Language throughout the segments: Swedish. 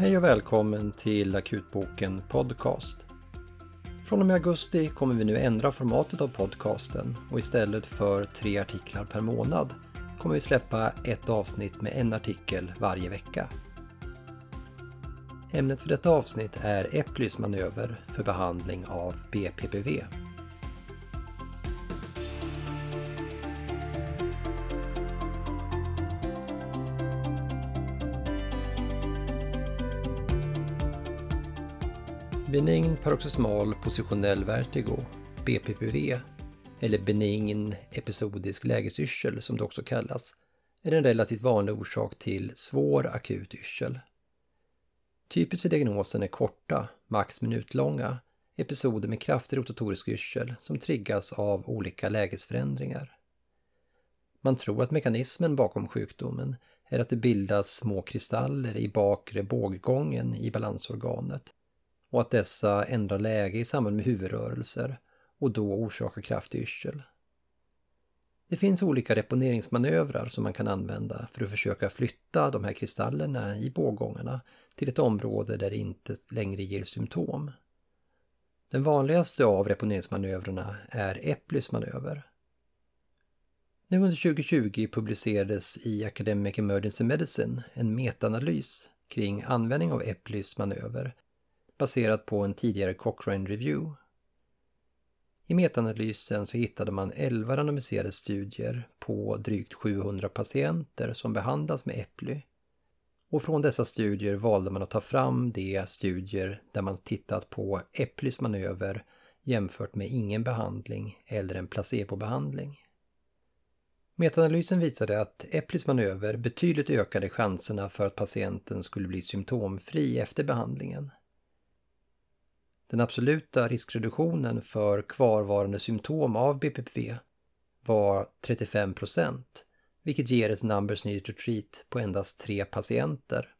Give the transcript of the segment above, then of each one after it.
Hej och välkommen till Akutboken Podcast. Från och med augusti kommer vi nu ändra formatet av podcasten och istället för tre artiklar per månad kommer vi släppa ett avsnitt med en artikel varje vecka. Ämnet för detta avsnitt är Eplys manöver för behandling av BPPV. Benign paroxysmal positionell vertigo, BPPV, eller benign episodisk lägesyrsel som det också kallas, är en relativt vanlig orsak till svår akut yrsel. Typiskt för diagnosen är korta, max minutlånga, episoder med kraftig rotatorisk yrsel som triggas av olika lägesförändringar. Man tror att mekanismen bakom sjukdomen är att det bildas små kristaller i bakre båggången i balansorganet och att dessa ändrar läge i samband med huvudrörelser och då orsakar kraftig yrsel. Det finns olika reponeringsmanövrar som man kan använda för att försöka flytta de här kristallerna i båggångarna till ett område där det inte längre ger symptom. Den vanligaste av reponeringsmanövrarna är Eplys manöver. Nu under 2020 publicerades i Academic Emergency Medicine en metaanalys kring användning av Eplys manöver baserat på en tidigare Cochrane Review. I metaanalysen så hittade man 11 randomiserade studier på drygt 700 patienter som behandlas med Eply. Och från dessa studier valde man att ta fram de studier där man tittat på Eplys manöver jämfört med ingen behandling eller en placebobehandling. Metaanalysen visade att Eplys manöver betydligt ökade chanserna för att patienten skulle bli symptomfri efter behandlingen. Den absoluta riskreduktionen för kvarvarande symptom av BPPV var 35 procent, vilket ger ett numbers needed to treat på endast tre patienter.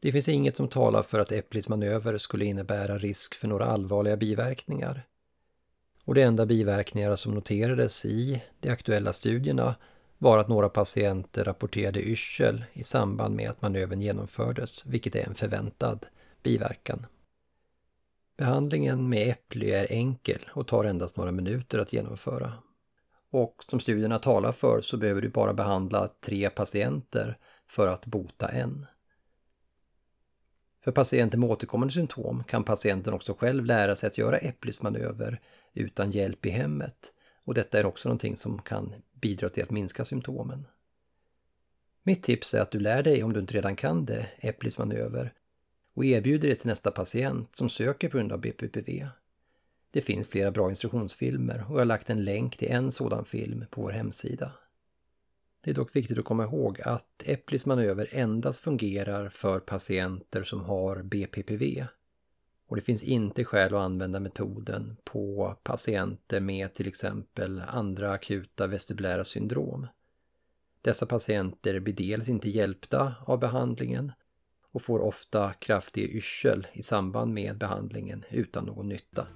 Det finns inget som talar för att Eplis manöver skulle innebära risk för några allvarliga biverkningar. Och de enda biverkningar som noterades i de aktuella studierna var att några patienter rapporterade yrsel i samband med att manövern genomfördes, vilket är en förväntad biverkan. Behandlingen med äpply är enkel och tar endast några minuter att genomföra. Och som studierna talar för så behöver du bara behandla tre patienter för att bota en. För patienter med återkommande symptom kan patienten också själv lära sig att göra Eplys manöver utan hjälp i hemmet och detta är också någonting som kan bidra till att minska symptomen. Mitt tips är att du lär dig, om du inte redan kan det, Eplys manöver och erbjuder det till nästa patient som söker på grund av BPPV. Det finns flera bra instruktionsfilmer och jag har lagt en länk till en sådan film på vår hemsida. Det är dock viktigt att komma ihåg att Eplis manöver endast fungerar för patienter som har BPPV. Och det finns inte skäl att använda metoden på patienter med till exempel andra akuta vestibulära syndrom. Dessa patienter blir dels inte hjälpta av behandlingen och får ofta kraftig yrsel i samband med behandlingen utan någon nytta.